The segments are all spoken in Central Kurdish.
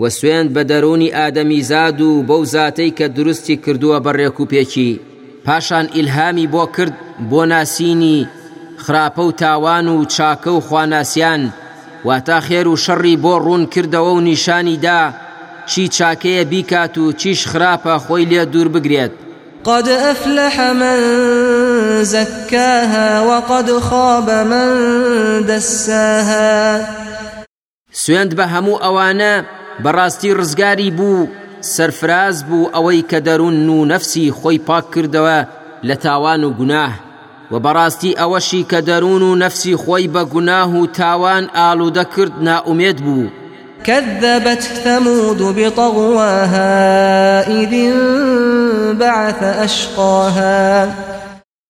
وە سوێند بە دەروونی ئادەمیزاد و بەو زاتەی کە دروستی کردووە بە ڕێک و پێکی پاشان ئیلهامی بۆ کرد بۆ ناسینی خراپە و تاوان و چاکە و خواناسیان واتا خێر و شەڕی بۆ ڕوون کردەوە و نیشانی دا چی چاکەیە بیکات و چیش خراپە خۆی لێ دوور بگرێت. قد افلح من زکاها وقد خاب من دساها. سوێند بە هەموو ئەوانە بەڕاستی ڕزگاری بوو سەرفراز بوو ئەوەی کە دەروون و نەفسی خۆی پاک کردەوە لە تاوان و گوناه وە بەڕاستی ئەوەشی کە دەروون و نەفسی خۆی بە گوناه و تاوان ئالوودە کرد نائومێد بوو. کذبت ثمود بطغواها اذ انبعث اشقاها.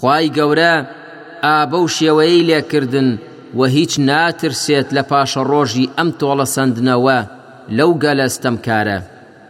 خوای گەورە ئا بەو شێوەیەی لێ کردن و هیچ ناترسێت لە پاشەڕۆژی ئەم تۆڵەسەندنەوە لەو گەلە ستەمکارە.